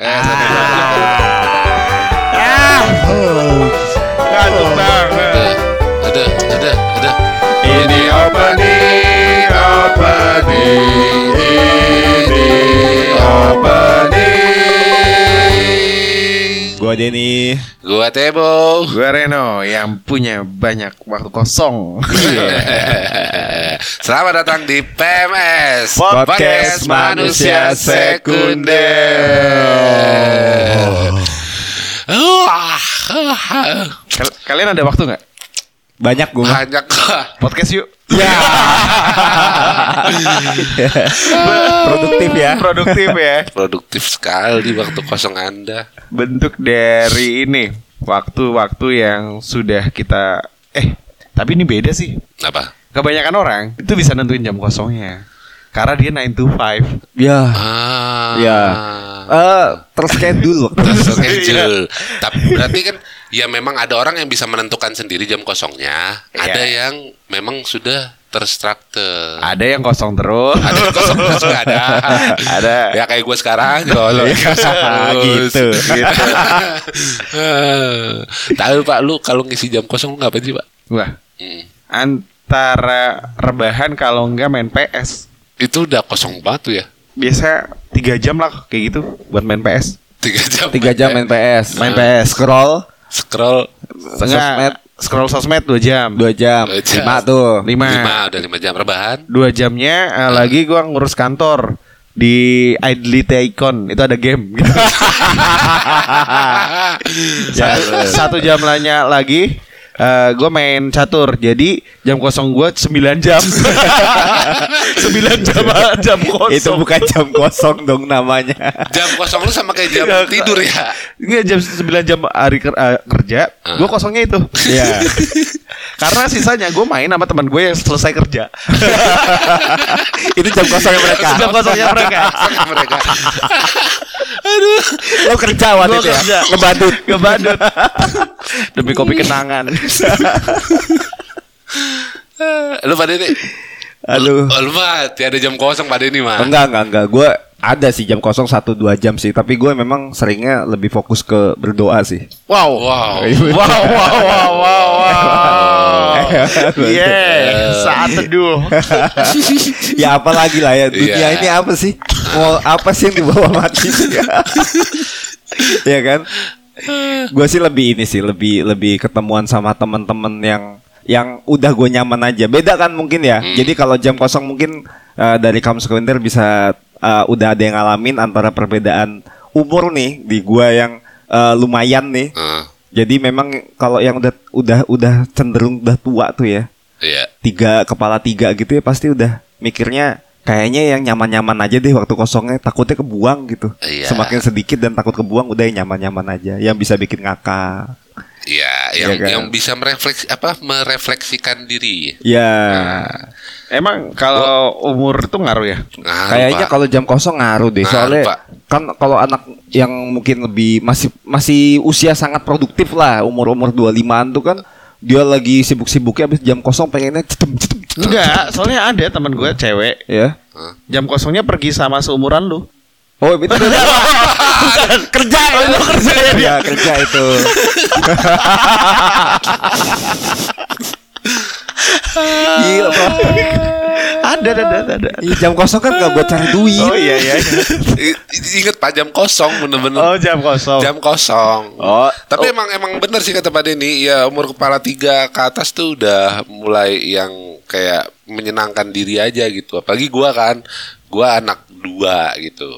Eh, satu dua. Ah, ngantuk banget. Ada, ada, ada. Ini Denny. Gua Tebo. Gue Reno yang punya banyak waktu kosong. Selamat datang di PMS Podcast Manusia Sekunder. Kalian ada waktu nggak? Banyak gua. banyak Podcast yuk. Ya. Produktif ya. Produktif ya. produktif sekali waktu kosong Anda. Bentuk dari ini waktu-waktu yang sudah kita eh tapi ini beda sih. Apa? Kebanyakan orang itu bisa nentuin jam kosongnya. Karena dia 9 to 5. Ya. Ah. Ya. Eh, terschedule. Terschedule. Tapi berarti kan ya memang ada orang yang bisa menentukan sendiri jam kosongnya. Ada Iya. yang memang sudah terstruktur. Ada yang kosong terus. Ada yang kosong terus juga ada. Ada. Ya kayak gue sekarang kalau gitu. Tahu Pak lu kalau ngisi jam kosong lu ngapain sih Pak? Wah, Hmm. antara rebahan kalau enggak main PS. Itu udah kosong banget tuh ya. Biasa 3 jam lah kayak gitu buat main PS. Tiga jam. Tiga jam main PS. Main PS. Scroll Scroll Enggak, scroll sosmed 2 jam. dua jam. Dua jam. Lima tuh. 5. lima udah lima jam rebahan. Dua jamnya eh, lagi gua ngurus kantor di Idlity Icon itu ada game gitu. satu, satu jam lainnya lagi eh gue main catur jadi jam kosong gue 9 jam 9 jam jam kosong Itu bukan jam kosong dong namanya. jam kosong lu sama kayak jam Iya, tidur ya. Nggak, jam 9 jam hari eh, kerja gue kosongnya itu Iya. karena sisanya gue main sama teman gue yang selesai kerja Itu jam kosongnya mereka. jam kosongnya mereka mereka. Lo kerja waktu Gua itu ya. kerja. Ngebadut. ngebadut demi kopi kenangan lu pada ini Aduh. Oh, lu mah tiada jam kosong pada ini mah. Enggak, enggak, enggak. Gue ada sih jam kosong satu dua jam sih. Tapi gue memang seringnya lebih fokus ke berdoa sih. wow Wow. wow wow wow wow wow yeah saat teduh ya apalagi lah ya dunia Iya. ini apa sih? Mau apa sih yang dibawa mati? ya kan? Gue sih lebih ini sih, lebih lebih ketemuan sama teman-teman yang yang udah gue nyaman aja. Beda kan mungkin ya. Jadi kalau jam kosong mungkin eh, dari kamu sekunter bisa eh, udah ada yang ngalamin antara perbedaan umur nih di gua yang eh, lumayan nih. Eh, Jadi memang kalau yang udah udah udah cenderung udah tua tuh ya Iya. tiga kepala tiga gitu ya pasti udah mikirnya kayaknya yang nyaman-nyaman aja deh waktu kosongnya takutnya kebuang gitu Iya. semakin sedikit dan takut kebuang udah yang nyaman-nyaman aja yang bisa bikin ngakak Iya, yang Iya kan? yang bisa merefleksi apa merefleksikan diri. ya emang kalau umur itu ngaruh ya? Nah, kayaknya kalau jam kosong ngaruh deh Ngaruh, soalnya Pak. kan kalau anak yang mungkin lebih masih masih usia sangat produktif lah umur-umur 25-an tuh kan dia lagi sibuk-sibuknya habis jam kosong pengennya cetem cetem enggak soalnya ada teman gue cewek. Ya? Jam kosongnya pergi sama seumuran lu. Oh itu kerja itu kerja ya, dia? ya kerja itu Gila Pak. ada ada ada ada Ih, jam kosong kan gak buat cari duit oh iya iya Ingat Pak jam kosong bener-bener. oh jam kosong Jam kosong. Oh. Tapi emang emang bener sih kata Pak Denny, ya umur kepala tiga ke atas tuh udah mulai yang kayak menyenangkan diri aja gitu. Apalagi gua kan, gua anak dua gitu.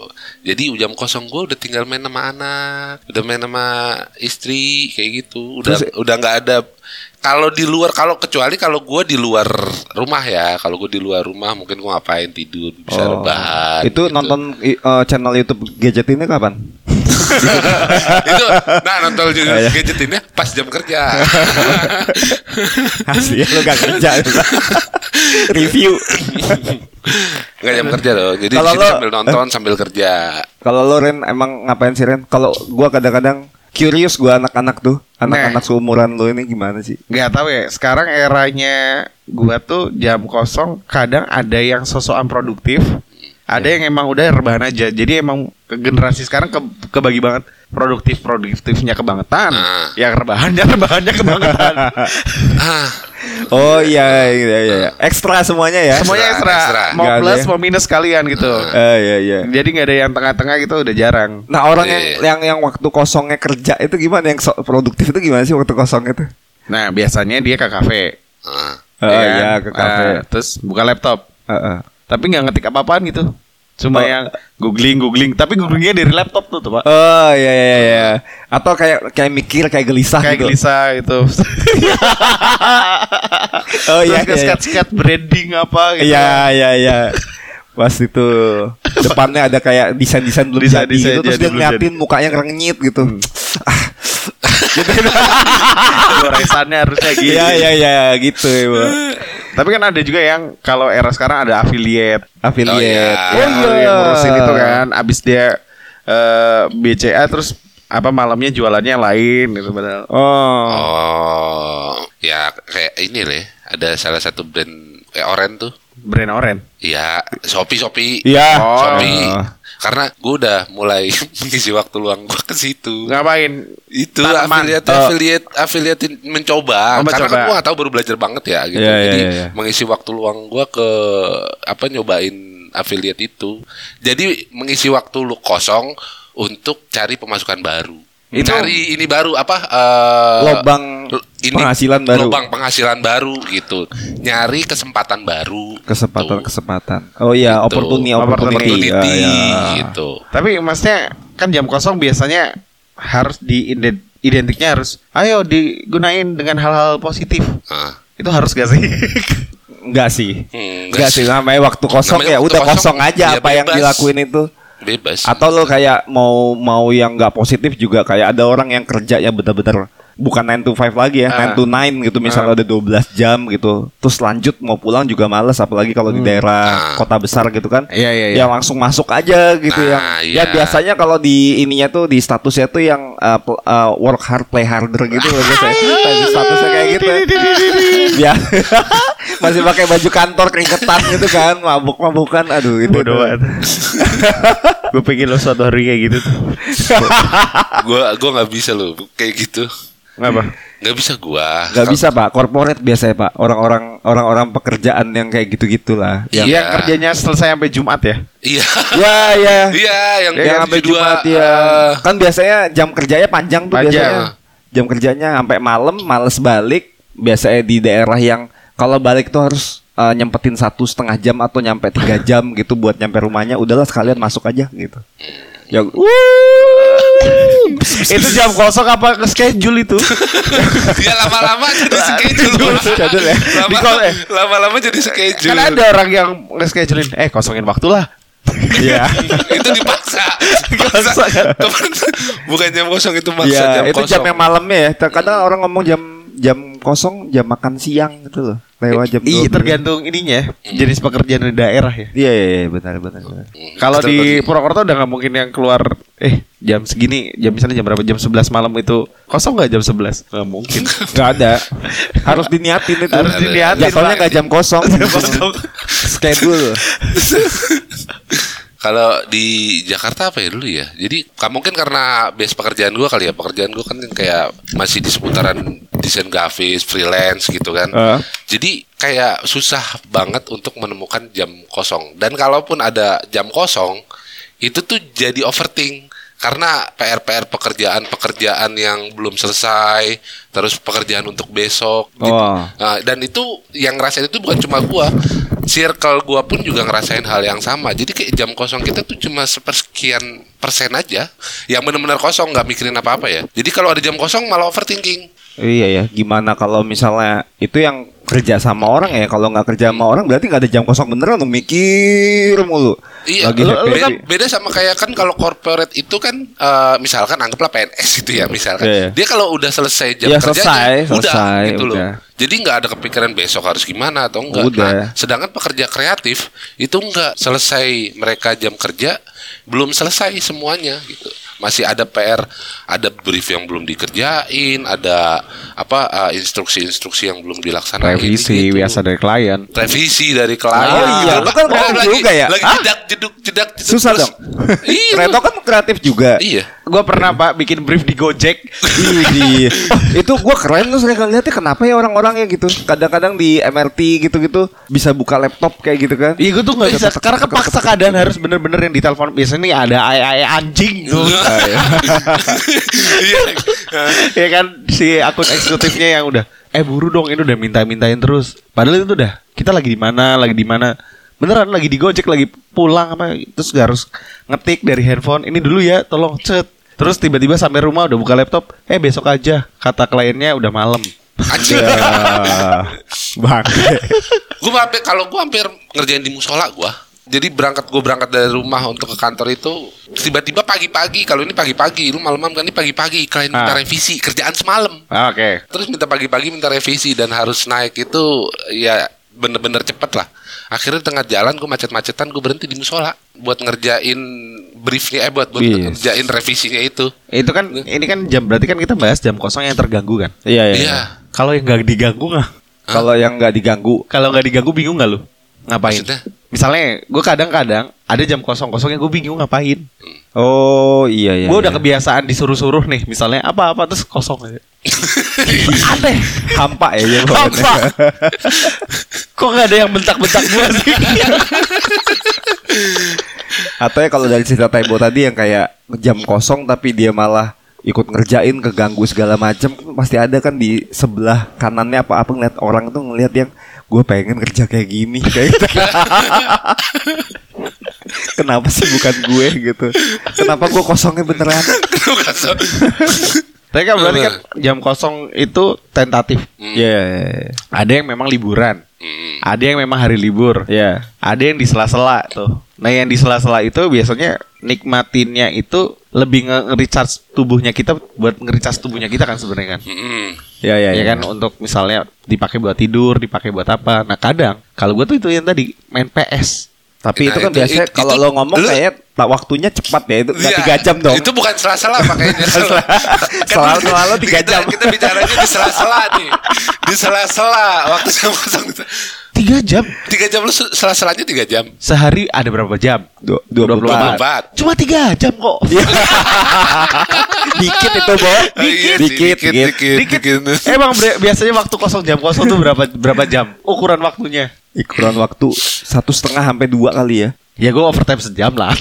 Jadi jam kosong gua udah tinggal main sama anak, udah main sama istri kayak gitu. Udah Terus- udah nggak ada kalau di luar kalau kecuali kalau gua di luar rumah ya kalau gua di luar rumah mungkin gua ngapain tidur bisa Oh. rebahan Itu gitu. nonton eh, channel YouTube gadget ini kapan? itu nah nonton Iya. gadget ini pas jam kerja Asli ya lu gak kerja Review nggak jam kerja loh jadi lo- sambil nonton sambil kerja Kalau lo Ren emang ngapain sih Ren? Kalau gua kadang-kadang curious gua anak-anak tuh Anak-anak seumuran lo ini gimana sih? nggak tahu ya sekarang eranya gua tuh jam kosong kadang ada yang sosokan produktif ada yang emang udah rebahan aja. Jadi emang generasi sekarang ke kebagi banget produktif produktifnya kebangetan, Nah. yang rebahannya rebahannya kebangetan. Ah, Oh iya iya iya. iya. Ekstra semuanya ya. Semuanya Ekstra, ekstra, ekstra. mau ada plus ya? mau minus kalian gitu. Eh iya iya. Jadi nggak ada yang tengah-tengah gitu udah jarang. Nah orang yang Iya. yang yang waktu kosongnya kerja itu gimana yang so- produktif itu gimana sih waktu kosong itu? Nah biasanya dia ke kafe. ah. Oh ya kan? iya ke kafe. Ah, terus buka laptop. Heeh. Tapi nggak ngetik apa-apaan gitu. Cuma Oh. yang googling googling. Tapi googlingnya dari laptop tuh tuh pak. Oh iya iya iya. Atau kayak kayak mikir kayak gelisah Kayak gitu. gelisah gitu. Oh Terus iya ke iya. skat-skat branding apa gitu. Iya iya iya. Pas itu depannya ada kayak desain-desain belum Desain- jadi desain gitu, terus jadi dia ngeliatin mukanya ngerenyit gitu. Goresannya harusnya gitu. Iya iya iya gitu Ibu. Tapi kan ada juga yang kalau era sekarang ada affiliate. Affiliate. Oh, iya. yang, yang ngurusin itu kan. Abis dia eh, BCA terus apa malamnya jualannya lain gitu padahal. Oh. Oh, ya kayak ini deh. Ada salah satu brand kayak Oren tuh. Brand oren. Iya, Shopee Shopee. Iya. Oh. Shopee. Karena gue udah mulai mengisi waktu luang gue ke situ. Ngapain? Itu Tanaman. affiliate, Oh. affiliate, affiliate mencoba. Oh, Karena mencoba. kan gue gak tahu baru belajar banget ya gitu. Iya, iya, Jadi iya, iya. mengisi waktu luang gue ke apa nyobain affiliate itu. Jadi mengisi waktu lu kosong untuk cari pemasukan baru. Itu- cari ini baru apa? eh, Lobang penghasilan baru. Lobang penghasilan baru gitu. Nyari kesempatan baru. Kesempatan gitu. kesempatan. Oh iya, Gitu. opportunity Opportunity. opportunity. Ya, ya. gitu. Tapi maksudnya kan jam kosong biasanya harus di identiknya harus ayo digunain dengan hal-hal positif. Nah, Itu harus gak sih? Enggak sih. Hmm, Enggak sih, namanya waktu kosong Namanya ya waktu udah kosong, kosong aja ya apa yang bebas. dilakuin itu. Bebas. Atau lo kayak mau mau yang nggak positif juga kayak ada orang yang kerjanya bener-bener bukan 9 to 5 lagi ya. 9 to 9 gitu misalnya udah 12 jam gitu. Terus lanjut mau pulang juga males apalagi kalau di daerah Ah. kota besar gitu kan. Iya, iya, iya. Ya langsung masuk aja gitu Nah, yang iya. ya biasanya kalau di ininya tuh di statusnya tuh yang uh, uh, work hard play harder gitu loh biasanya. Di statusnya kayak gitu. ya. Masih pakai baju kantor keringetan gitu kan, mabuk-mabukan. Aduh itu. Bodoh banget. Gue pengen lo suatu hari kayak gitu tuh. gua gua nggak bisa loh kayak gitu. Ngapa? Nggak bisa gua. Gak bisa pak, corporate biasanya pak, orang-orang orang-orang pekerjaan yang kayak gitu gitulah. Iya. Yang kerjanya selesai sampai Jumat ya? Iya. ya ya, Iya, yang yang sampai Jumat ya. eh, Kan biasanya jam kerjanya panjang tuh Panjang. biasanya. Jam kerjanya sampai malam, males balik. Biasanya di daerah yang kalau balik tuh harus eh, nyempetin satu setengah jam atau nyampe tiga jam gitu buat nyampe rumahnya. Udahlah sekalian masuk aja gitu. Ya, itu jam kosong apa ke schedule itu? ya lama-lama jadi schedule. Schedule ya. Eh. lama-lama jadi schedule. kan ada orang yang nge-schedulein, eh kosongin waktu lah. Iya. itu dipaksa. Dipaksa, kan? Bukan jam kosong itu maksa Iya, jam itu kosong. jam yang malamnya ya. Terkadang orang ngomong jam jam kosong, jam makan siang gitu loh. Lewat jam Iya 12. tergantung ininya, jenis pekerjaan di daerah ya. Iya, iya, iya, benar, benar. benar. Hmm, Kalau di. Purwokerto udah nggak mungkin yang keluar eh jam segini, jam misalnya jam berapa? Jam 11 malam itu kosong nggak jam 11? Nggak mungkin. Gak ada. Harus diniatin itu. Harus diniatin, Jadwalnya Pak. gak jam kosong. kosong. Schedule. Kalau di Jakarta apa ya dulu ya? Jadi mungkin karena base pekerjaan gua kali ya. Pekerjaan gua kan kayak masih di seputaran desain grafis, freelance gitu kan. Eh. Jadi kayak susah banget untuk menemukan jam kosong. Dan kalaupun ada jam kosong, itu tuh jadi overthink karena PR-PR pekerjaan-pekerjaan yang belum selesai, terus pekerjaan untuk besok. gitu. Oh. Nah, dan itu yang ngerasain itu bukan cuma gua, circle gua pun juga ngerasain hal yang sama. Jadi kayak jam kosong kita tuh cuma sepersekian persen aja, yang benar-benar kosong nggak mikirin apa-apa ya. Jadi kalau ada jam kosong malah overthinking. Iya ya, gimana kalau misalnya itu yang kerja sama orang ya, kalau nggak kerja sama orang berarti nggak ada jam kosong beneran lu mikir mulu. Iya, Lagi happy. lu kan beda sama kayak kan kalau corporate itu kan eh, misalkan anggaplah PNS itu ya misalkan. Iya, iya. Dia kalau udah selesai jam Ya, kerjanya, selesai, udah selesai, gitu loh. udah. Jadi nggak ada kepikiran besok harus gimana atau enggak. Udah. Nah, sedangkan pekerja kreatif itu enggak selesai mereka jam kerja belum selesai semuanya gitu. Masih ada PR, ada brief yang belum dikerjain, ada apa uh, instruksi-instruksi yang belum dilaksanakan Revisi biasa dari klien. revisi dari klien Oh iya, gitu. lu kan ngomong lagi, juga ya? lagi jedak jeduk jedak jeduk Susah terus. dong. iya Reto kan kreatif juga. iya Gue pernah pak bikin brief di Gojek. Ih, itu gua keren tuh sering lihatnya kenapa ya orang-orang ya gitu. Kadang-kadang di MRT gitu-gitu bisa buka laptop kayak gitu kan. Iya gue tuh nggak bisa karena kepaksa keadaan harus bener-bener yang ditelepon biasanya nih ada ay ay anjing tuh. iya ya kan si akun eksekutifnya yang udah eh buru dong ini udah minta-mintain terus. Padahal itu udah kita lagi di mana lagi di mana beneran lagi di Gojek lagi pulang apa terus gak harus ngetik dari handphone. Ini dulu ya tolong cet. Terus tiba-tiba sampai rumah udah buka laptop eh besok aja kata kliennya udah malam. Anjing. Ya, bang. gue hampir kalau gue hampir ngerjain di musola gue jadi berangkat gue berangkat dari rumah untuk ke kantor itu tiba-tiba pagi-pagi kalau ini pagi-pagi lu malam-malam kan ini pagi-pagi klien minta Ah. revisi kerjaan semalam. Oke. Terus minta pagi-pagi minta revisi dan harus naik itu ya bener-bener cepet lah akhirnya di tengah jalan gue macet-macetan gue berhenti di musola buat ngerjain briefnya eh buat buat Yes. ngerjain revisinya itu itu kan ini kan jam berarti kan kita bahas jam kosong yang terganggu kan Iya, iya. iya kalau yang nggak diganggu nggak Kalau yang nggak diganggu, kalau nggak diganggu bingung nggak lu ngapain Maksudnya? misalnya gue kadang-kadang ada jam kosong kosongnya gue bingung ngapain oh iya iya. gue udah iya. kebiasaan disuruh-suruh nih misalnya apa-apa terus kosong aja aneh hampa ya. ya apa kok nggak ada yang bentak-bentak gue sih Atau ya kalau dari cerita Taibo tadi yang kayak jam kosong tapi dia malah ikut ngerjain keganggu segala macam pasti ada kan di sebelah kanannya apa apa ngeliat orang tuh ngeliat yang gue pengen kerja kayak gini kayak gitu. kenapa sih bukan gue gitu kenapa gue kosongnya beneran. Tapi kan berarti kan jam kosong itu tentatif. Ya ada yang memang liburan. Hmm. ada yang memang hari libur. Ya ada yang di sela-sela tuh. Nah yang di sela-sela itu biasanya nikmatinnya itu lebih nge-recharge tubuhnya kita buat nge-recharge tubuhnya kita kan sebenarnya kan. Mm-mm. ya ya ya kan? Untuk misalnya dipakai buat tidur dipakai buat apa. Nah kadang kalau gue tuh itu yang tadi main PS tapi Nah, itu kan itu- biasanya kalau lo ngomong kayak tak waktunya cepat ya itu nggak Iya, tiga jam dong Itu bukan sela-sela makanya. Selalu- selalu tiga Kita- jam. Kita bicaranya di sela-sela nih. Di sela-sela waktu jam kosong tiga jam Tiga jam lu se- sela-selanya tiga jam. sehari ada berapa jam Du- 24. 24. cuma tiga jam kok dikit itu bo Oh, iya sih, dikit, dikit, dikit. dikit, dikit. emang biasanya waktu kosong jam kosong tuh berapa berapa jam ukuran waktunya Ukuran waktu satu setengah sampai dua kali ya. Ya gue overtime sejam lah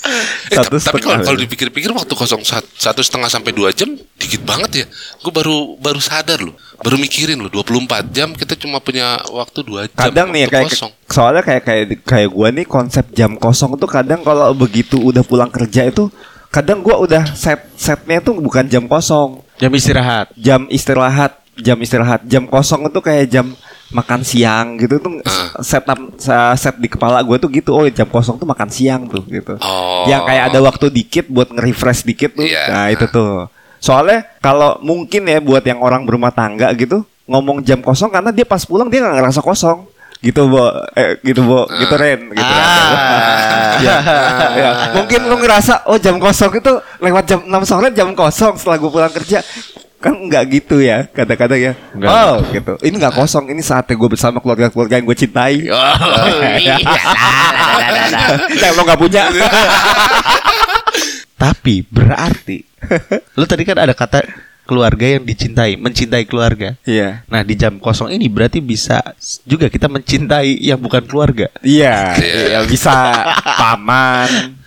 Eh, Satu ta- tapi kalau kalau dipikir-pikir waktu kosong sat- satu setengah sampai dua jam dikit banget ya. Gue baru baru sadar loh, baru mikirin loh 24 jam kita cuma punya waktu dua jam. Kadang nih ya kayak kosong. soalnya kayak kayak kayak gua nih konsep jam kosong tuh kadang kalau begitu udah pulang kerja itu kadang gua udah set setnya tuh bukan jam kosong, jam istirahat jam istirahat, jam istirahat, jam kosong itu kayak jam makan siang gitu tuh Ah. set up- set di kepala gue tuh gitu oh jam kosong tuh makan siang tuh gitu Oh. yang kayak ada waktu dikit buat nge-refresh dikit tuh Iya. nah itu tuh soalnya kalau mungkin ya buat yang orang berumah tangga gitu ngomong jam kosong karena dia pas pulang dia nggak ngerasa kosong gitu bo eh, gitu bo gitu Ren gitu. Ah. ya, ya. mungkin lu ngerasa oh jam kosong itu lewat jam 6 sore jam kosong setelah gue pulang kerja kan nggak gitu ya kadang-kadang ya. Nggak. oh gitu. Ini nggak kosong ini saatnya gue bersama keluarga-keluarga yang gue cintai. Yang lo nggak punya. Tapi berarti lu tadi kan ada kata keluarga yang dicintai mencintai keluarga. Iya. Nah di jam kosong ini berarti bisa juga kita mencintai yang bukan keluarga. Iya. Iya. ya, bisa paman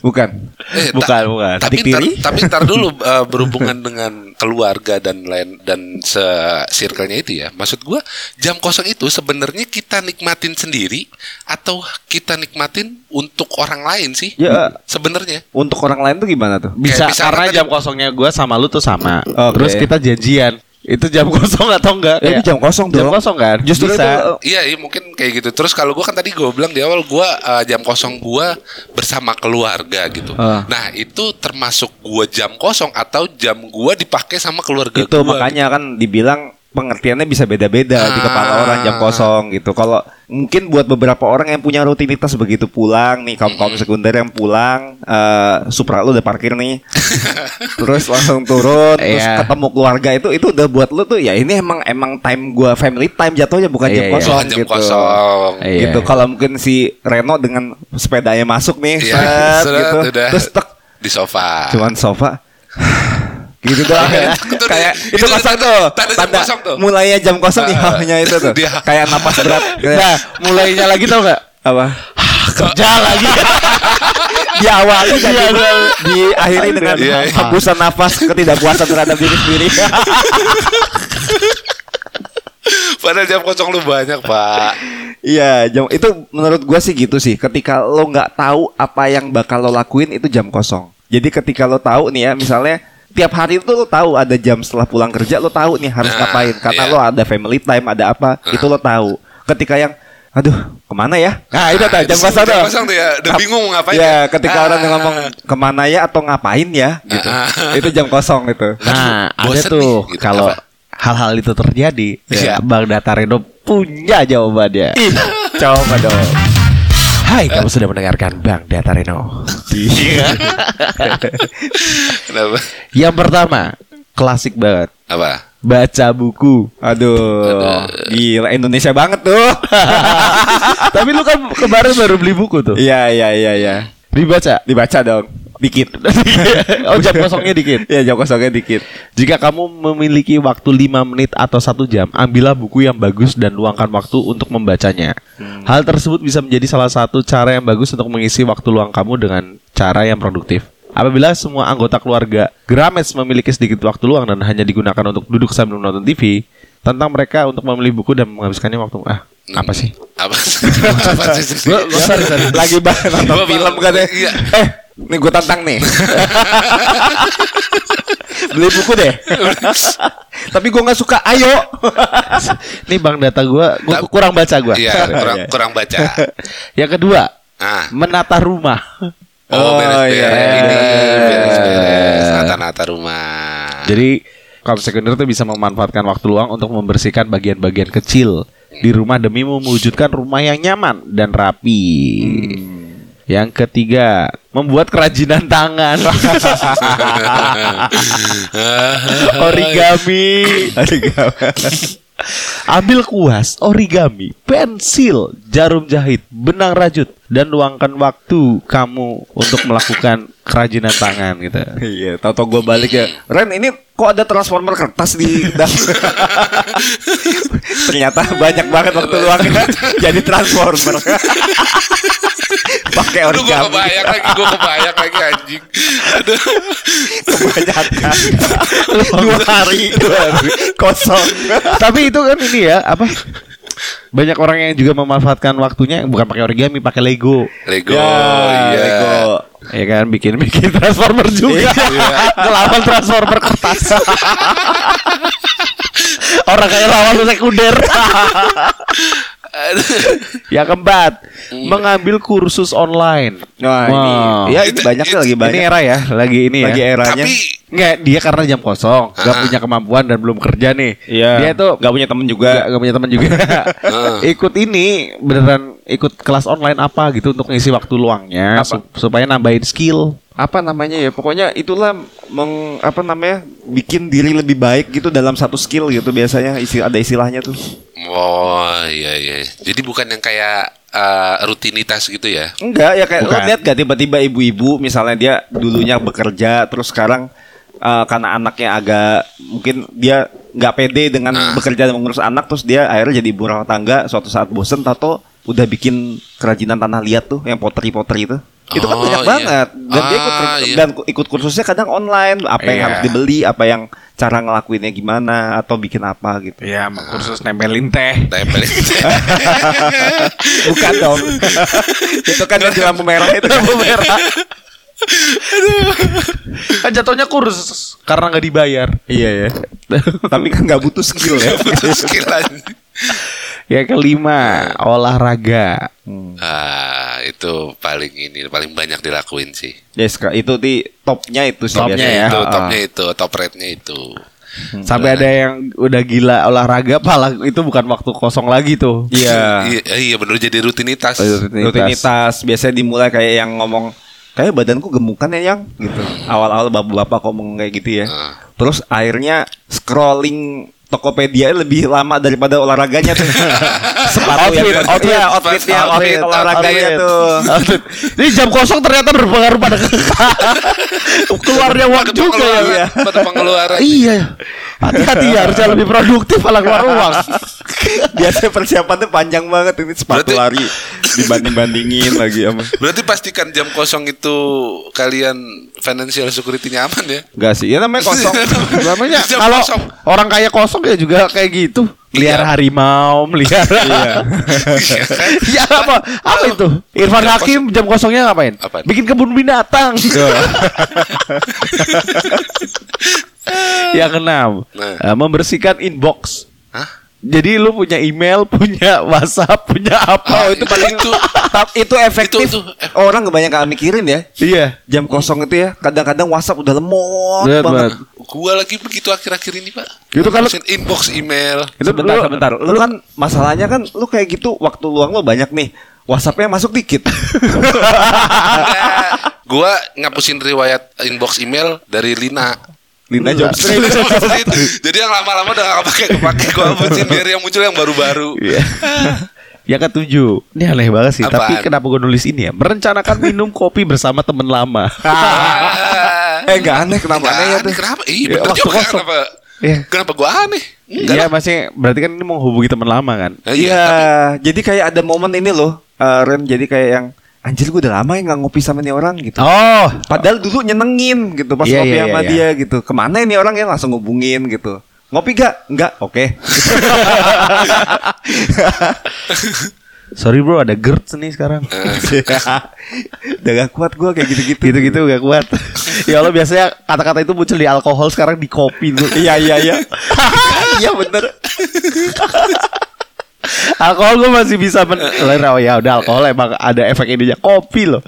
bukan Eh, ta- bukan bukan Tapi tiri? tapi ntar dulu uh, berhubungan dengan keluarga dan lain dan se circle-nya itu ya. Maksud gua jam kosong itu sebenarnya kita nikmatin sendiri atau kita nikmatin untuk orang lain sih? Ya. Sebenarnya. untuk orang lain tuh gimana tuh bisa Kayak misalkan karena jam kosongnya gue sama lu tuh sama Oke. terus kita janjian itu jam kosong atau enggak Ya, itu jam kosong jam dong. kosong kan justru bisa itu Iya, iya mungkin kayak gitu. Terus kalau gua kan tadi gua bilang di awal gua uh, jam kosong gua bersama keluarga gitu. Ah. Nah, itu termasuk gua jam kosong atau jam gua dipakai sama keluarga itu gua. makanya kan dibilang pengertiannya bisa beda-beda di kepala Ah. orang jam kosong gitu. Kalau mungkin buat beberapa orang yang punya rutinitas begitu pulang nih kaum kaum sekunder yang pulang, eh Supra lu udah parkir nih, terus langsung turun, terus Iya. ketemu keluarga itu itu udah buat lu tuh ya ini emang emang time gua family time jatuhnya bukan Iya, jam iya. kosong jam gitu. kosong. Iya. Gitu kalau mungkin si Reno dengan sepedanya masuk nih, Iya, set, gitu, udah. terus tek, di sofa. cuman sofa gitu doang ya. Itu kayak itu itu kosong tanda- tuh tanda jam kosong tuh. mulainya jam kosong nih Ah, hahnya itu tuh kayak napas berat Nah, mulainya lagi tau gak? apa Kerja lagi. diawali dan di, diakhiri dengan Iya, iya. hembusan nafas ketidakpuasan terhadap diri sendiri Padahal jam kosong lu banyak, Pak. Iya, jam itu menurut gua sih gitu sih. Ketika lo nggak tahu apa yang bakal lo lakuin itu jam kosong. Jadi ketika lo tahu nih ya, misalnya tiap hari itu lo tahu ada jam setelah pulang kerja lo tahu nih harus Nah, ngapain karena iya. lo ada family time ada apa itu lo tahu. Ketika yang aduh ke mana ya? Nah itu tuh jam kosong tuh. kosong tuh ya, udah bingung ngapain Ya, ya. ketika Ah. orang yang ngomong ke mana ya atau ngapain ya gitu. Ah. itu jam kosong itu. Nah, ada bosen tuh gitu. kalau hal-hal itu terjadi, Iya. Bang Datarino punya jawabannya. Coba dong. Hai, kamu sudah mendengarkan Bang Datarino. Kenapa? Yang pertama, klasik banget. Apa? Baca buku. Aduh, gila Indonesia banget tuh. Tapi lu kan kemarin baru beli buku tuh. Iya iya iya iya. Dibaca. Dibaca dong. Dikit. oh, jam kosongnya dikit. Iya jam kosongnya dikit. Jika kamu memiliki waktu 5 menit atau satu jam, ambillah buku yang bagus dan luangkan waktu untuk membacanya. Hal tersebut bisa menjadi salah satu cara yang bagus untuk mengisi waktu luang kamu dengan cara yang produktif. Apabila semua anggota keluarga Grames memiliki sedikit waktu luang dan hanya digunakan untuk duduk sambil menonton TV, tentang mereka untuk membeli buku dan menghabiskannya waktu ah apa sih? Apa? Apa sih? Lagi banget nonton film kan ya. Iya. Eh, nih gue tantang nih. Beli buku deh. Tapi gue nggak suka. Ayo. Nih bang data gua, gua Tapi- kurang baca gua. Iya, kurang Iya. kurang baca. Yang kedua, Ah. menata rumah. Oh, Oh, beres-beres. iya. Ini beres-beres. Nata-nata rumah. Jadi kaum sekunder itu bisa memanfaatkan waktu luang untuk membersihkan bagian-bagian kecil di rumah demi mewujudkan rumah yang nyaman dan rapi. Yang ketiga, membuat kerajinan tangan. origami. Ambil kuas, origami, pensil, jarum jahit, benang rajut dan luangkan waktu kamu untuk melakukan kerajinan tangan gitu. Iya, tau-tau gue balik ya. Ren, ini kok ada transformer kertas di? Ternyata banyak banget waktu luangnya jadi transformer. Pakai Aduh, gue origami. kebayang lagi, gue kebayang lagi anjing. Aduh. Kebanyakan. dua hari, dua hari kosong. Tapi itu kan ini ya apa? Banyak orang yang juga memanfaatkan waktunya bukan pakai origami, pakai Lego. Lego, Ya, iya. Lego. Ya kan bikin bikin transformer juga. Ngelawan transformer kertas. orang kayak lawan sekunder. Yang keempat, mengambil kursus online. Nah, Wah. ini ya Itu- banyak itu- lagi banyak. Ini era ya, lagi ini ya. lagi eranya. Tapi Nggak, dia karena jam kosong, nggak Ah. punya kemampuan dan belum kerja nih. Iya. Dia tuh nggak punya temen juga. Gak, punya teman juga. Ah. ikut ini beneran ikut kelas online apa gitu untuk ngisi waktu luangnya Apa? sup- supaya nambahin skill. apa namanya ya pokoknya itulah meng apa namanya bikin diri lebih baik gitu dalam satu skill gitu biasanya isi ada istilahnya tuh Oh iya iya. Jadi bukan yang kayak eh, rutinitas gitu ya? enggak ya kayak lo lihat gak tiba-tiba ibu-ibu misalnya dia dulunya bekerja terus sekarang eh, karena anaknya agak mungkin dia nggak pede dengan Ah. bekerja dan mengurus anak terus dia akhirnya jadi ibu rumah tangga suatu saat bosen tato udah bikin kerajinan tanah liat tuh yang potri-potri itu itu kan Oh, banyak iya. banget dan dia ikut Ah, iya. dan ikut kursusnya kadang online apa yang Iya. harus dibeli apa yang cara ngelakuinnya gimana atau bikin apa gitu Ya, kursus nempelin teh. Tempelin. bukan dong itu kan yang di lampu merah itu lampu merah Kan jatuhnya kursus karena nggak dibayar. iya ya tapi kan nggak butuh skill ya Butuh skill. Yang kelima, olahraga. Ah, itu paling ini paling banyak dilakuin sih. yes itu di topnya itu sih Topnya biasanya ya. Itu Ah. topnya itu, top rate-nya itu. Sampai ada yang udah gila olahraga pala itu bukan waktu kosong lagi tuh. Iya. Iya, iya bener jadi rutinitas. Rutinitas biasanya dimulai kayak yang ngomong kayak badanku gemukan ya yang gitu. Awal-awal bapak-bapak ngomong kayak gitu ya. Ah. Terus akhirnya scrolling Tokopedia lebih lama daripada olahraganya tuh. Sepatu yang Outfit, outfit, outfit, outfitnya, outfit, outfit olahraganya outfit. tuh. Outfit. Ini jam kosong ternyata berpengaruh pada keluarnya Pada juga ya. pengeluaran, pada pengeluaran. Iya. Hati-hati ya, harusnya lebih produktif malah keluar uang. Biasanya persiapannya panjang banget ini sepatu Berarti- lari dibanding-bandingin lagi sama. Berarti pastikan jam kosong itu kalian financial security-nya aman ya. Enggak sih, ya namanya kosong. Namanya kalau kosong. orang kaya kosong ya juga kayak gitu. Melihara Iya. harimau, melihara. Iya. ya apa? Apa itu? Irfan Jam Hakim jam kosongnya ngapain? Apaan? Bikin kebun binatang. yang keenam, Nah. eh, membersihkan inbox. Hah? Jadi lu punya email, punya WhatsApp, punya apa? Oh, itu paling itu. Tap- itu efektif. Itu- itu- Orang kebanyakan mikirin ya. Iya. Jam kosong itu ya, kadang-kadang WhatsApp udah lemot Berat banget. banget. Gua lagi begitu akhir-akhir ini, Pak. Itu kalau- Ngurusin inbox email. Itu sebentar, lu- sebentar. Lu kan masalahnya kan lu kayak gitu waktu luang lu banyak nih. WhatsAppnya masuk dikit. Gua ngapusin riwayat inbox email dari Lina. Lina Enggak. Jobstreet. Jadi yang lama-lama udah gak kepake kepake gua hapusin biar yang muncul yang baru-baru. Iya. Yang ketujuh, ini aneh banget sih. Apaan? Tapi kenapa gue nulis ini ya? Merencanakan minum kopi bersama teman lama. Eh enggak aneh kenapa Nggak aneh ya tuh? Kenapa? Iya Ya, waktu juga kosong. kenapa? Iya. Kenapa gua aneh? Enggak Iya, masih berarti kan ini menghubungi teman lama kan? Iya, tapi- jadi kayak ada momen ini loh, eh, Ren. Jadi kayak yang anjir gue udah lama ya nggak ngopi sama nih orang gitu. Oh, Padahal dulu nyenengin gitu pas Iya, ngopi iya, sama iya, dia gitu. Ke mana ini orang ya langsung ngubungin gitu. Ngopi gak? Enggak. Oke. sorry bro, ada GERD nih sekarang. Udah gak kuat gue kayak gitu-gitu. Gitu-gitu gak kuat. ya Allah biasanya kata-kata itu muncul di alkohol sekarang di kopi tuh. Iya iya iya. Iya bener. alkohol gue masih bisa men oh ya udah alkohol emang ada efek ininya kopi loh.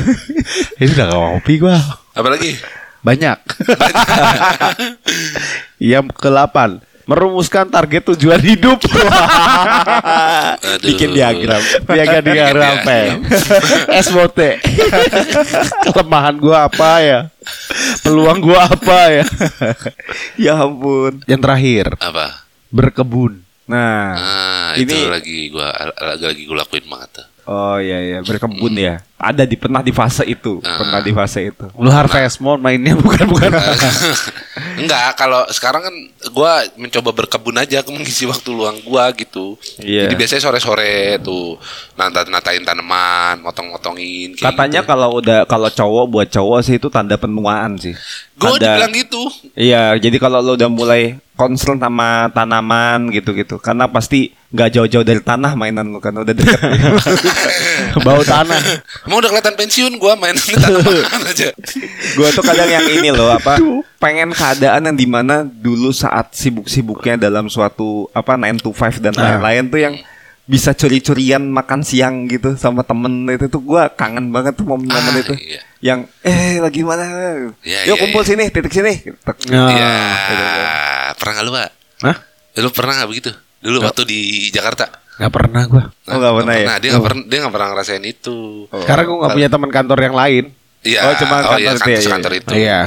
ini udah kopi gue. Apalagi? Banyak. Yang ke-8 Merumuskan target tujuan hidup. Bikin diagram. Biar diagram apa ya SWOT Kelemahan gua apa ya Peluang gua apa ya ya ampun. Yang terakhir Apa? Berkebun Nah, Ah, ini itu lagi gua lagi lagi gua lakuin banget. tuh. oh iya iya berkebun ya. Ada di pernah di fase itu, Ah. pernah di fase itu. Lu harvest moon mainnya bukan bukan Enggak, kalau sekarang kan gua mencoba berkebun aja mengisi waktu luang gua gitu. Iya. Jadi biasanya sore-sore tuh nata natain tanaman, motong-motongin Katanya gitu. kalau udah kalau cowok buat cowok sih itu tanda penuaan sih. Gua Ada- dibilang gitu. Iya, jadi kalau lo udah mulai concern sama tanaman gitu-gitu, karena pasti nggak jauh-jauh dari tanah mainan lo kan udah deket. Bau tanah Emang udah kelihatan pensiun gua main tanaman aja. gue tuh kadang yang ini loh apa pengen keadaan yang di mana dulu saat sibuk-sibuknya dalam suatu apa 9 to 5 dan Nah. lain-lain tuh yang bisa curi-curian makan siang gitu sama temen itu tuh gue kangen banget tuh momen-momen Ah, itu iya. yang eh lagi mana Iya, yuk iya, kumpul iya. sini titik sini Iya. gitu. Pernah nggak lu, Pak? Hah? Lu pernah nggak begitu? Dulu waktu di Jakarta. Gak pernah gua Oh, nggak pernah ya? Dia nggak pernah dia nggak pernah ngerasain itu. Oh. Karena gua gak punya teman kantor yang lain Iya. Oh, cuma kantor iya, itu ya, iya, kantor iya. itu. Iya.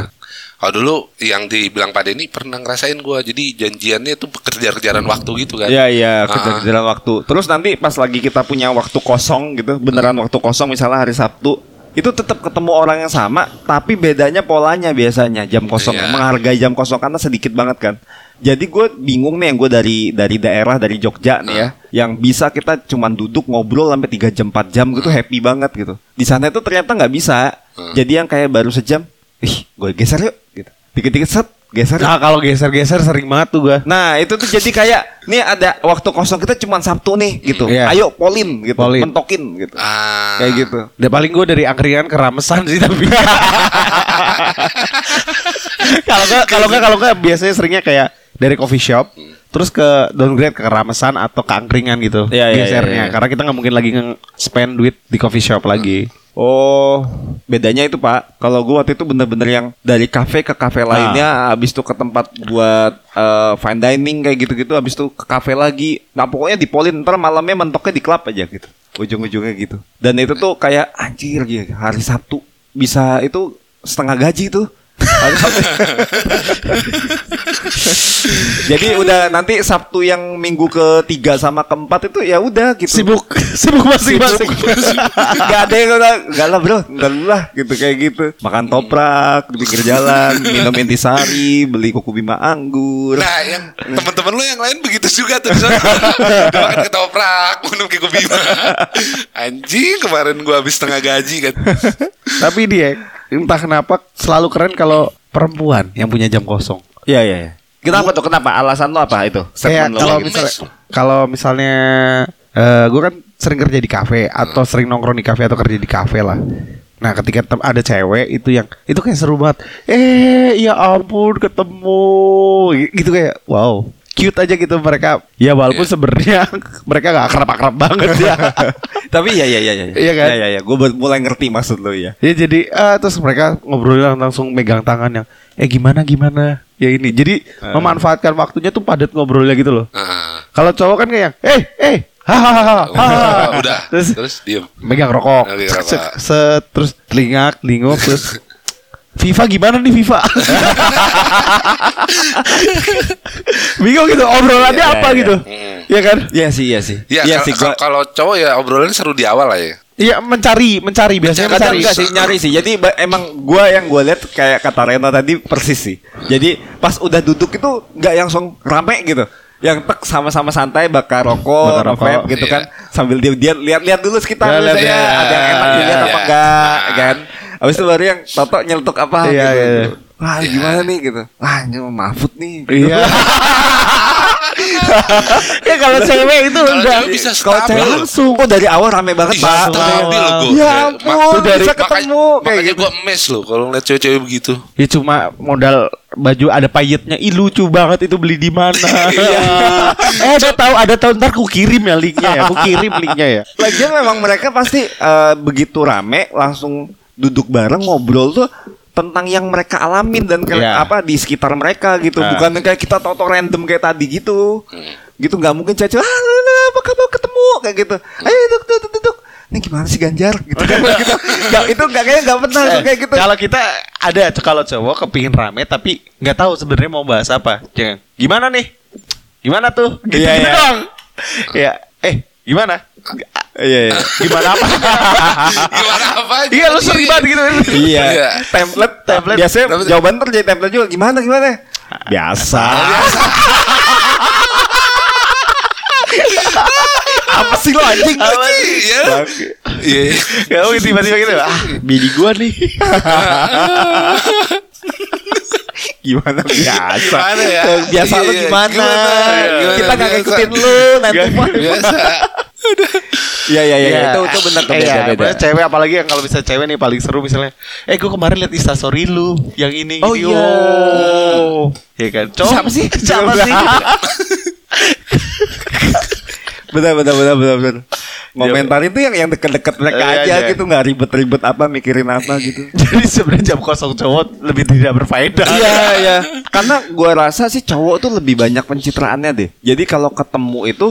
Kalau dulu yang dibilang Pak Denny pernah ngerasain gua. Jadi janjiannya tuh kejar-kejaran waktu gitu kan. Iya iya Ah. kejar-kejaran waktu. Terus nanti pas lagi kita punya waktu kosong gitu, beneran waktu kosong misalnya hari Sabtu, itu tetap ketemu orang yang sama, tapi bedanya polanya biasanya jam kosong, Iya. menghargai jam kosong karena sedikit banget kan. Jadi gue bingung nih yang gue dari dari daerah dari Jogja nih ya, yang bisa kita cuman duduk ngobrol sampai 3 jam 4 jam gitu happy banget gitu. Di sana itu ternyata nggak bisa. Jadi yang kayak baru sejam, ih gue geser yuk gitu. Dikit-dikit set geser. Nah kalau geser-geser sering banget tuh gua Nah itu tuh jadi kayak nih ada waktu kosong kita cuma Sabtu nih gitu. Iya. Ayo polin gitu, Polin. mentokin gitu. Ah. Kayak gitu. Udah paling gue dari angkringan ke ramesan sih tapi kalau nggak kalau nggak kalau nggak biasanya seringnya kayak dari coffee shop terus ke downgrade ke ramesan atau ke angkringan gitu Iya, iya, gesernya iya, iya. karena kita nggak mungkin lagi nge-spend duit di coffee shop lagi Oh, bedanya itu Pak. Kalau gua waktu itu bener-bener yang dari kafe ke kafe lainnya, habis itu ke tempat buat eh, fine dining kayak gitu-gitu, habis itu ke kafe lagi. Nah pokoknya di polin, ntar malamnya mentoknya di klub aja gitu. Ujung-ujungnya gitu. Dan itu tuh kayak anjir gitu. Hari Sabtu bisa itu setengah gaji tuh. Jadi udah nanti Sabtu yang minggu ketiga sama keempat itu ya udah gitu. Sibuk, sibuk masing-masing. Gak ada yang udah Gak lah bro Ntar lah gitu Kayak gitu Makan toprak Di pinggir jalan Minum intisari Beli kuku bima anggur Nah, yang teman-teman lu yang lain begitu juga tuh. Misalnya, udah makan ketoprak, minum kiko bima. Anjing, kemarin gua habis setengah gaji kan. Tapi dia entah kenapa selalu keren kalau perempuan yang punya jam kosong. Iya iya iya Kenapa tuh Kenapa Alasan lo apa itu Kayak lo kalau misalnya kalau misalnya eh gue kan sering kerja di kafe atau sering nongkrong di kafe atau kerja di kafe lah. Nah, ketika ada cewek itu yang itu kayak seru banget. Eh, ya ampun ketemu gitu kayak wow. Cute aja gitu mereka. Ya walaupun Iya. sebenarnya mereka gak akrab-akrab banget ya. Tapi ya ya ya ya Iya kan? Ya ya ya Gue mulai ngerti maksud lo ya Ya jadi eh, terus mereka ngobrolnya langsung megang tangan yang eh gimana gimana ya ini. Jadi memanfaatkan waktunya tuh padat ngobrolnya gitu loh. Ah. Kalau cowok kan kayak eh eh hahaha. Udah, terus, terus diem. megang rokok, Megang rokok. set, set, terus telingak, telinguk, terus Viva gimana nih Viva? Bingung gitu obrolannya Iya, apa iya. gitu, ya kan? Iya sih iya sih Ya, Iya kal- sih gua- kalau cowok ya obrolannya seru di awal lah ya. Iya mencari, mencari biasanya mencari. enggak sih nyari sih. Jadi emang gua yang gua lihat kayak kata Rena tadi persis sih. Jadi pas udah duduk itu nggak langsung rame gitu. Yang tek sama-sama santai bakar rokok, Bakar rokok, vape gitu iya. kan sambil dia dia lihat-lihat dulu sekitar Ya, iya. ada yang enak Iya, dilihat apa iya. enggak kan. Habis itu baru yang Toto nyeletuk apa Iya, gitu. iya. Wah, gimana nih gitu. Wah, ini Mahfud nih. Iya. ya kalau cewek itu udah bisa Kalau cewek langsung oh dari awal rame banget, Pak. stabil gua. Ya Mak- ampun, dari- bisa makanya- ketemu kayak Makanya gitu. gua emes loh kalau ngeliat cewek-cewek begitu. Ya cuma modal baju ada payetnya. Ih lucu banget itu beli di mana. eh ada tahu ada tahu ntar ku kirim ya linknya ya. Ku kirim linknya ya. Lagian memang mereka pasti eh, begitu rame langsung duduk bareng ngobrol tuh tentang yang mereka alamin dan kayak Iya. apa di sekitar mereka gitu Ah. bukan kayak kita toto random kayak tadi gitu gitu nggak mungkin caca ah apa kabar ketemu kayak gitu ayo duduk duduk duduk ini gimana sih Ganjar gitu kan gitu nggak itu nggak kayak nggak pernah Eh, kayak gitu Kalau kita ada kalau cowok kepingin rame tapi nggak tahu sebenarnya mau bahas apa. Jangan. Gimana nih? Gimana tuh? Gitu Iya, iya. dong. Ya, eh gimana? Iya iya Gimana apa? Gimana apa? Iya lu sering banget gitu. iya Iya. template Template. biasanya Template. jawaban terjadi template juga gimana gimana biasa apa sih lo anjing Apa sih? Iya. Iya. Kamu tiba-tiba gitu. Ah, bini gua nih. gimana biasa Gimana ya? biasa lu Iya, gimana, gimana? Gimana kita nggak ngikutin lu nanti Biasa. Iya iya iya itu itu benar tuh Iya, beda cewek apalagi yang kalau bisa cewek nih paling seru misalnya. Eh, gua kemarin lihat instastory lu yang ini. Oh, iya. Iya kan? Siapa sih? Siapa sih? Benar benar benar benar benar. Komentar itu yang yang deket-deket mereka Iya, aja iya. gitu nggak ribet-ribet apa mikirin apa gitu. Jadi sebenarnya jam kosong cowok lebih tidak berfaedah. Iya iya. Karena gua rasa sih cowok tuh lebih banyak pencitraannya deh. Jadi kalau ketemu itu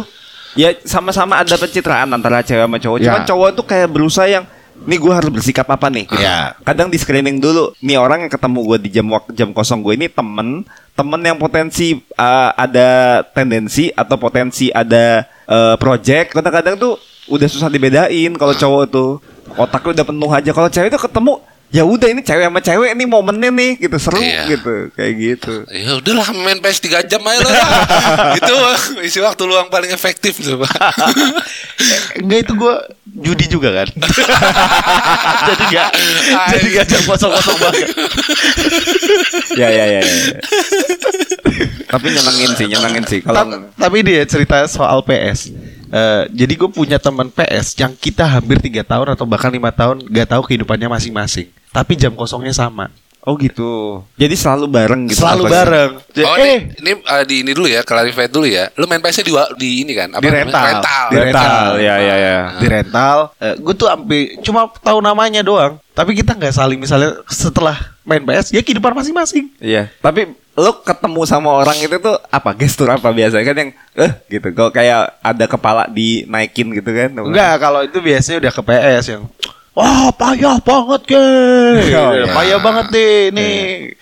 ya sama-sama ada pencitraan antara cewek sama cowok. Cuman Ya. cowok tuh kayak berusaha yang nih gue harus bersikap apa nih? gitu. Ya. Kadang di screening dulu. Nih orang yang ketemu gue di jam jam kosong gue ini temen temen yang potensi uh, ada tendensi atau potensi ada uh, project. Kadang-kadang tuh udah susah dibedain kalau cowok tuh otaknya udah penuh aja. Kalau cewek tuh ketemu ya udah ini cewek sama cewek ini momennya nih gitu seru Iya. gitu kayak gitu. Ya udahlah main PS 3 jam aja lah. itu isi waktu luang paling efektif tuh, Pak. Enggak itu gue judi juga kan. jadi gak jadi gak jam kosong-kosong banget. ya ya ya. ya. Tapi nyenengin sih, nyenengin sih. Kalau Ta- tapi dia cerita soal PS. Eh, jadi gue punya teman PS yang kita hampir tiga tahun atau bahkan lima tahun gak tahu kehidupannya masing-masing. Tapi jam kosongnya sama. Oh gitu. Jadi selalu bareng gitu. Selalu apa- bareng. Oh, eh, ini, ini eh, di ini dulu ya, clarify dulu ya. Lu main PS-nya di, di ini kan? Di rental. Rental. Di rental. ya ya ya. di rental, gue tuh sampai cuma tahu namanya doang. Tapi kita nggak saling misalnya setelah main PS ya kehidupan masing-masing. Iya. Tapi lu ketemu sama orang itu tuh apa gestur apa biasa kan yang eh gitu. Kalau kayak ada kepala dinaikin gitu kan. Enggak, kalau itu biasanya udah ke PS yang Wah payah banget ke Oh, iya. Payah banget deh nih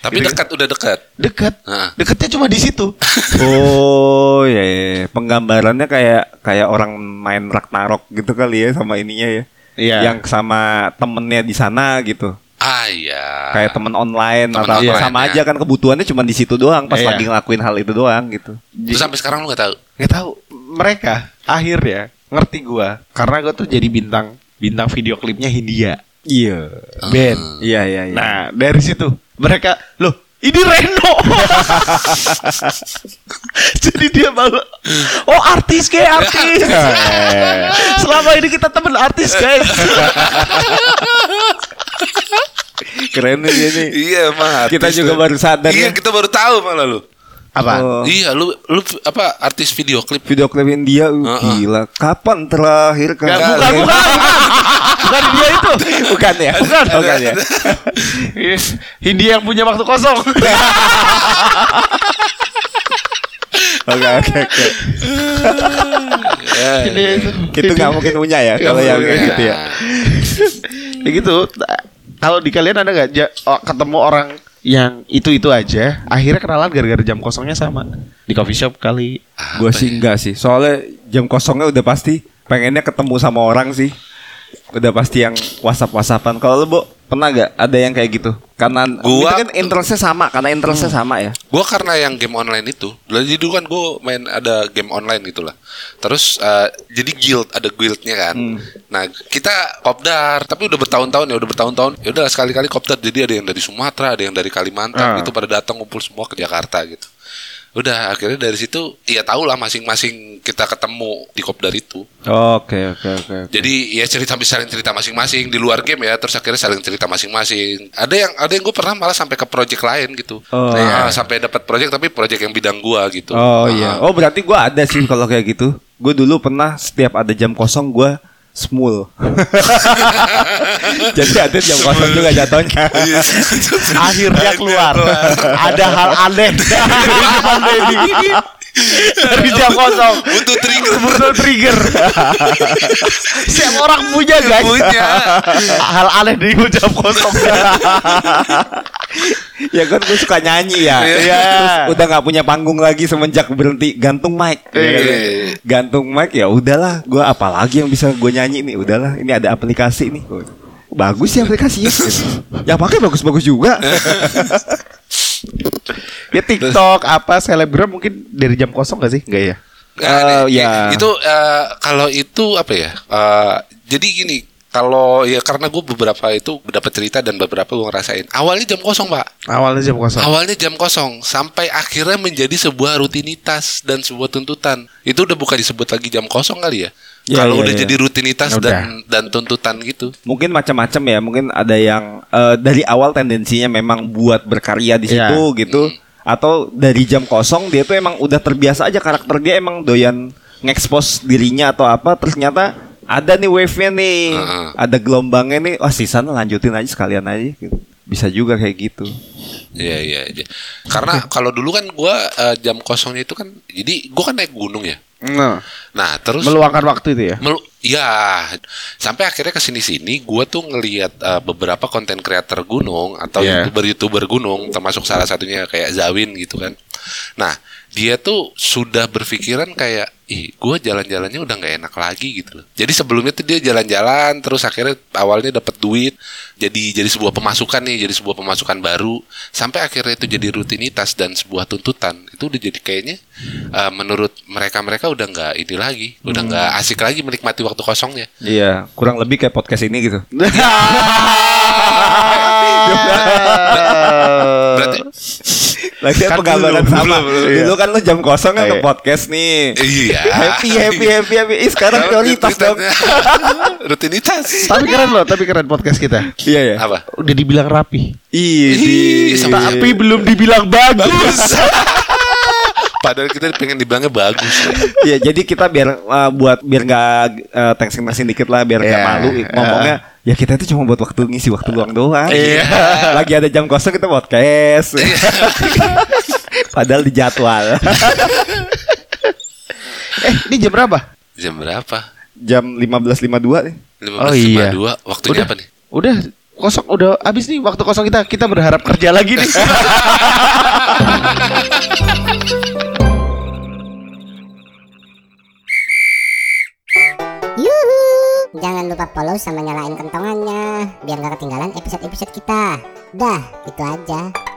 Tapi Gitu. dekat udah dekat. Dekat Heeh. Dekatnya cuma di situ Oh iya, iya. penggambarannya kayak kayak orang main Ragnarok gitu kali ya sama ininya ya. Iya. Yang sama temennya di sana gitu. Ah iya. Kayak temen online Temen atau apa. online, sama ya. aja kan kebutuhannya cuma di situ doang pas Iya. lagi ngelakuin hal itu doang gitu. Terus sampai sekarang lu gak tahu. Gak tahu Mereka akhirnya ngerti gua Karena gua tuh jadi bintang Bintang video klipnya Hindia Iya. Band Iya iya iya. Nah dari situ Mereka Loh ini Reno Jadi dia malu Oh artis kayak artis Selama ini kita temen artis guys Keren nih dia nih. Iya emang artis Kita juga tuh. baru sadar Iya ya. kita baru tahu malah lu. Apa? Oh. Iya lu lu apa artis video klip. Video klip India uh, Heeh. gila. Kapan terakhir kali? Gak, bukan, bukan, bukan, bukan dia itu. bukan ya? Bukan. bukan ya. Hindia yang punya waktu kosong. Oke oke oke. Ya, itu. Itu nggak mungkin punya ya kalau yang kayak gitu ya. Ya gitu. Kalau di kalian ada nggak ja- oh, ketemu orang yang itu itu aja, akhirnya kenalan gara-gara jam kosongnya sama di coffee shop kali. Gue sih enggak sih. Soalnya jam kosongnya udah pasti pengennya ketemu sama orang sih. Udah pasti yang WhatsApp WhatsAppan. Kalau lu, Bu, pernah gak ada yang kayak gitu? Karena Gua- kan interestnya sama, karena interestnya sama ya. Gue karena yang game online itu, jadi dulu kan gue main ada game online gitu lah. Terus eh, jadi guild, ada guildnya kan. Nah kita kopdar, tapi udah bertahun-tahun ya, udah bertahun-tahun. Ya udah sekali-kali kopdar. Jadi ada yang dari Sumatera, ada yang dari Kalimantan, Ah. itu pada datang ngumpul semua ke Jakarta gitu. Udah akhirnya dari situ, ya tau lah masing-masing kita ketemu di kopdar itu. Oke oke oke. Jadi ya cerita saling cerita masing-masing di luar game ya, terus akhirnya saling cerita masing-masing. Ada yang ada yang gue pernah malah sampai ke project lain gitu. Oh. Nah, sampai dapat project tapi project yang bidang gua gitu. Oh Ah. iya. Oh berarti gua ada sih kalau kayak gitu. Gue dulu pernah setiap ada jam kosong gua smul. Jadi ada jam kosong juga jatuhnya. Iya. Akhirnya keluar. ada hal aneh Bang Deddy. Dari jam kosong. Butuh trigger. Butuh trigger. Setiap orang punya guys. Punya. hal aneh di jam kosong. ya kan gue suka nyanyi ya. Iya. Terus udah nggak punya panggung lagi semenjak berhenti gantung mic. Ya kan? Iya. Gantung mic ya udahlah. Gue apalagi yang bisa gue nyanyi nih. Udahlah. Ini ada aplikasi nih. Bagus sih aplikasinya. yang pakai bagus-bagus juga. ya TikTok apa selebgram mungkin dari jam kosong gak sih? Enggak ya? Nih, ya. Itu eh, kalau itu apa ya? Eh, jadi gini, kalau ya karena gue beberapa itu dapat cerita dan beberapa gue ngerasain. Awalnya jam kosong pak. Awalnya jam kosong. Awalnya jam kosong sampai akhirnya menjadi sebuah rutinitas dan sebuah tuntutan. Itu udah bukan disebut lagi jam kosong kali ya? Ya, kalau ya, udah ya. jadi rutinitas Udah. dan dan tuntutan gitu. mungkin macam-macam ya mungkin ada yang eh, dari awal tendensinya memang buat berkarya di Iya. situ gitu atau dari jam kosong dia tuh emang udah terbiasa aja karakter dia emang doyan ngekspos dirinya atau apa ternyata ada nih wave-nya nih Heeh. ada gelombangnya nih wah sisa lanjutin aja sekalian aja gitu. bisa juga kayak gitu Iya iya. iya. Karena kalau dulu kan gua eh, jam kosongnya itu kan, jadi gua kan naik gunung ya. Nah, Nah terus meluangkan waktu itu ya. Melu ya sampai akhirnya ke sini sini gue tuh ngelihat eh, beberapa konten creator gunung atau Iya. youtuber youtuber gunung termasuk salah satunya kayak Zawin gitu kan nah dia tuh sudah berpikiran kayak ih gue jalan-jalannya udah nggak enak lagi gitu loh. Jadi sebelumnya tuh dia jalan-jalan terus akhirnya awalnya dapat duit jadi jadi sebuah pemasukan nih jadi sebuah pemasukan baru. Sampai akhirnya itu jadi rutinitas dan sebuah tuntutan. Itu udah jadi kayaknya eh, menurut mereka mereka udah nggak ini lagi udah nggak asik lagi menikmati waktu kosongnya. Iya kurang lebih kayak podcast ini gitu Lagi Kan penggambaran dulu, sama. belum, belum, iya. Dulu kan lu jam kosong kan Iya. ke podcast nih. Iya. Happy happy happy happy. Ih, sekarang prioritas dong. Rutinitas. Tapi keren loh, tapi keren podcast kita. Iya ya. Apa? Udah dibilang rapi. Sama- Tapi belum dibilang bagus. Padahal kita pengen dibilangnya bagus. ya. Iya, jadi kita biar uh, buat biar nggak uh, tengsing-tengsing dikit lah, biar nggak Iya. malu ngomongnya. Ya kita itu cuma buat waktu ngisi waktu luang doang. Iya. Lagi ada jam kosong kita podcast. Padahal di jadwal. eh, ini jam berapa? Jam berapa? jam 15.52 nih. 15.52. Oh, iya. Waktunya Udah. apa nih? Udah kosong udah habis nih waktu kosong kita kita berharap kerja lagi nih. Jangan lupa follow sama nyalain kentongannya biar gak ketinggalan episode-episode kita. Dah, itu aja.